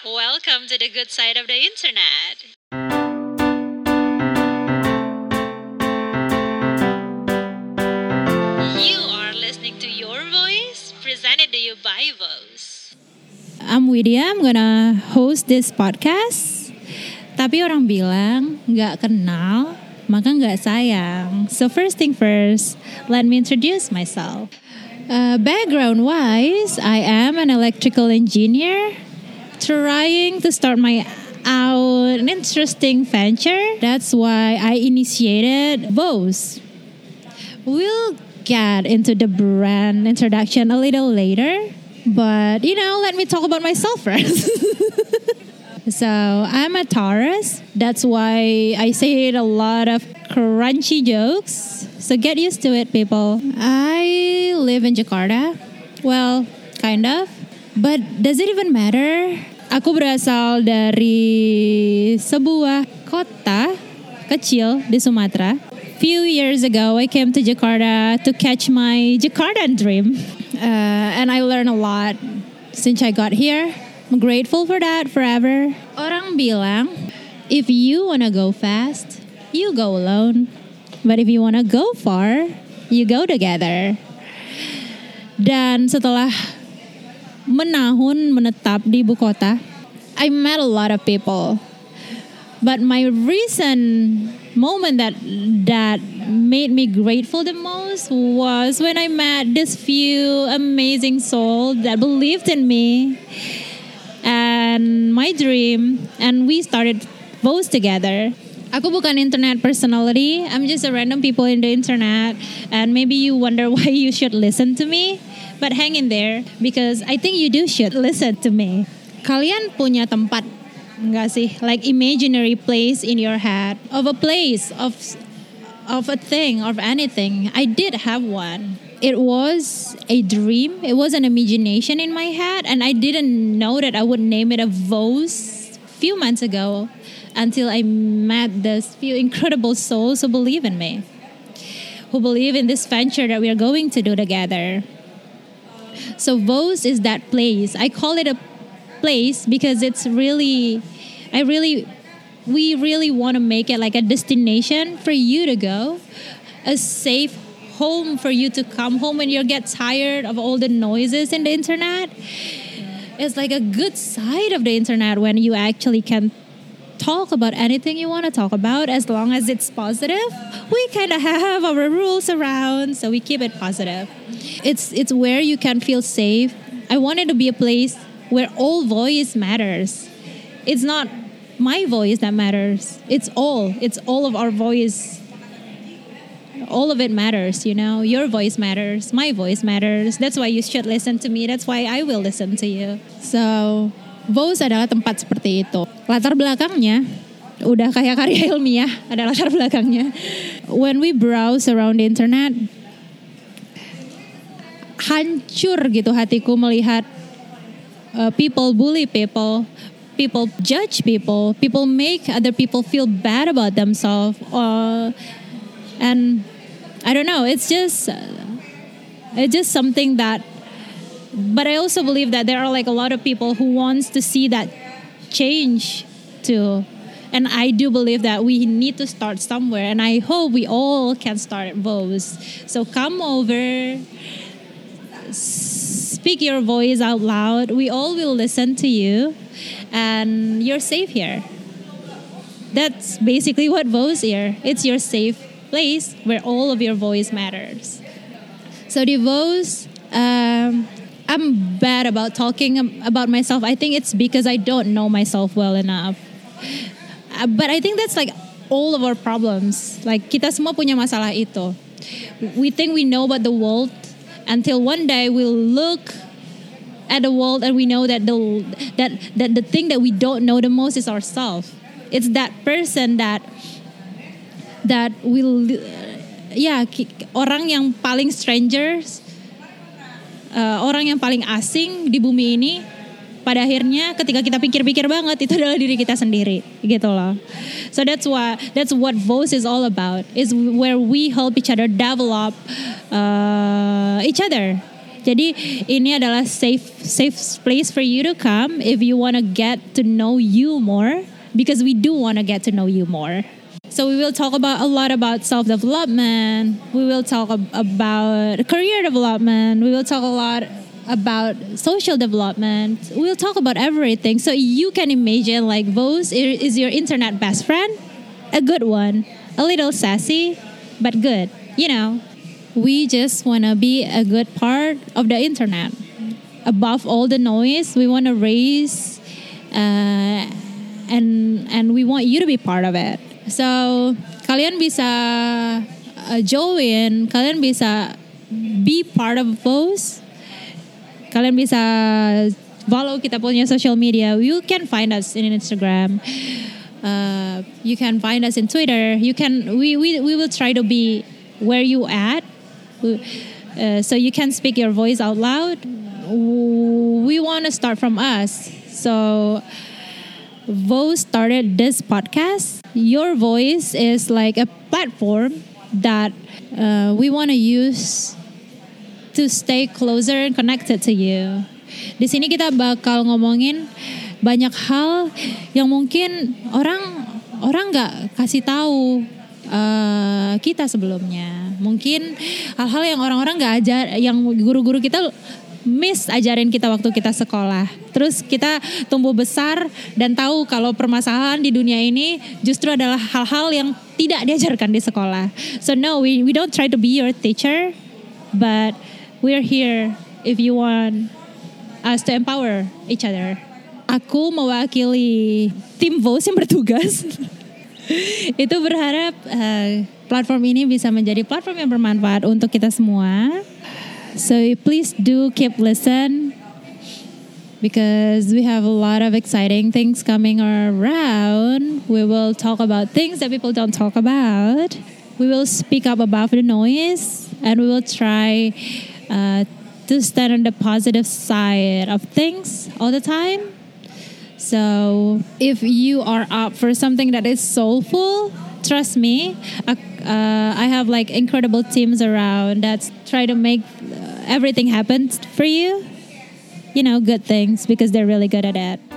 Welcome to the good side of the internet. You are listening to Your Voice, presented to you by Voice. I'm Widya, I'm gonna host this podcast. Tapi orang bilang nggak kenal, maka nggak sayang. So first thing first, let me introduce myself. Uh, background wise, I am an electrical engineer trying to start my out an interesting venture. That's why I initiated Vose. We'll get into the brand introduction a little later, but you know, let me talk about myself first. so, I'm a Taurus. That's why I say a lot of crunchy jokes. So, get used to it, people. I live in Jakarta. Well, kind of. But does it even matter? Aku berasal dari sebuah kota kecil di Sumatera few years ago, I came to Jakarta to catch my Jakartan dream. Uh, and I learned a lot since I got here. I'm grateful for that forever. Orang bilang, if you want to go fast, you go alone. But if you want to go far, you go together. Dan setelah menahun menetap di ibu kota, I met a lot of people. But my recent moment that that made me grateful the most was when I met this few amazing souls that believed in me and my dream and we started both together. Aku bukan internet personality. I'm just a random people in the internet and maybe you wonder why you should listen to me. But hang in there because I think you do should listen to me. Kalian punya tempat enggak sih? Like imaginary place in your head of a place of of a thing of anything. I did have one. It was a dream. It was an imagination in my head and i didn't know that i would name it a vose few months ago until i met this few incredible souls who believe in me who believe in this venture that we are going to do together so Vos is that place i call it a place because it's really I really we really want to make it like a destination for you to go, a safe home for you to come home when you get tired of all the noises in the internet. It's like a good side of the internet when you actually can talk about anything you want to talk about as long as it's positive. We kind of have our rules around, so we keep it positive. It's it's where you can feel safe. I want it to be a place where all voice matters. It's not my voice that matters. It's all. It's all of our voice. All of it matters, you know. Your voice matters. My voice matters. That's why you should listen to me. That's why I will listen to you. So, voice adalah tempat seperti itu. Latar belakangnya udah kayak karya ilmiah ada latar belakangnya. When we browse around the internet, hancur gitu hatiku melihat uh, people bully people, people judge people, people make other people feel bad about themselves. Uh, and I don't know, it's just it's just something that but I also believe that there are like a lot of people who wants to see that change too. And I do believe that we need to start somewhere and I hope we all can start Vose. So come over speak your voice out loud. We all will listen to you, and you're safe here. That's basically what Vose here. It's your safe place where all of your voice matters. So the Vose, um, I'm bad about talking about myself. I think it's because I don't know myself well enough. Uh, but I think that's like all of our problems. Like kita semua punya masalah itu. We think we know about the world until one day we'll look at the world and we know that the that that the thing that we don't know the most is ourselves. It's that person that that will ya orang yang paling strangers uh, orang yang paling asing di bumi ini pada akhirnya ketika kita pikir-pikir banget itu adalah diri kita sendiri gitu loh. So that's why that's what Voice is all about. Is where we help each other develop uh, each other Jadi ini adalah safe safe place for you to come if you want to get to know you more because we do want to get to know you more. So we will talk about a lot about self development. We will talk ab- about career development. We will talk a lot about social development. We'll talk about everything. So you can imagine like Vose is your internet best friend, a good one, a little sassy, but good. You know, we just want to be a good part of the internet. Above all the noise, we want to raise uh, and and we want you to be part of it. So kalian bisa uh, join, kalian bisa be part of Vose kalian bisa follow kita punya social media. You can find us in Instagram. Uh, you can find us in Twitter. You can we we, we will try to be where you at. Uh, so you can speak your voice out loud. We want to start from us. So Vo started this podcast. Your voice is like a platform that uh, we want to use to stay closer and connected to you. Di sini kita bakal ngomongin banyak hal yang mungkin orang orang nggak kasih tahu uh, kita sebelumnya. Mungkin hal-hal yang orang-orang nggak ajar, yang guru-guru kita miss ajarin kita waktu kita sekolah. Terus kita tumbuh besar dan tahu kalau permasalahan di dunia ini justru adalah hal-hal yang tidak diajarkan di sekolah. So no, we we don't try to be your teacher, but we're here if you want us to empower each other. Aku mewakili tim Vos yang bertugas. Itu berharap uh, platform ini bisa menjadi platform yang bermanfaat untuk kita semua. So please do keep listen because we have a lot of exciting things coming around. We will talk about things that people don't talk about. We will speak up above the noise and we will try uh, to stand on the positive side of things all the time. So if you are up for something that is soulful, trust me, uh, uh, I have like incredible teams around that try to make uh, everything happen for you. You know, good things because they're really good at it.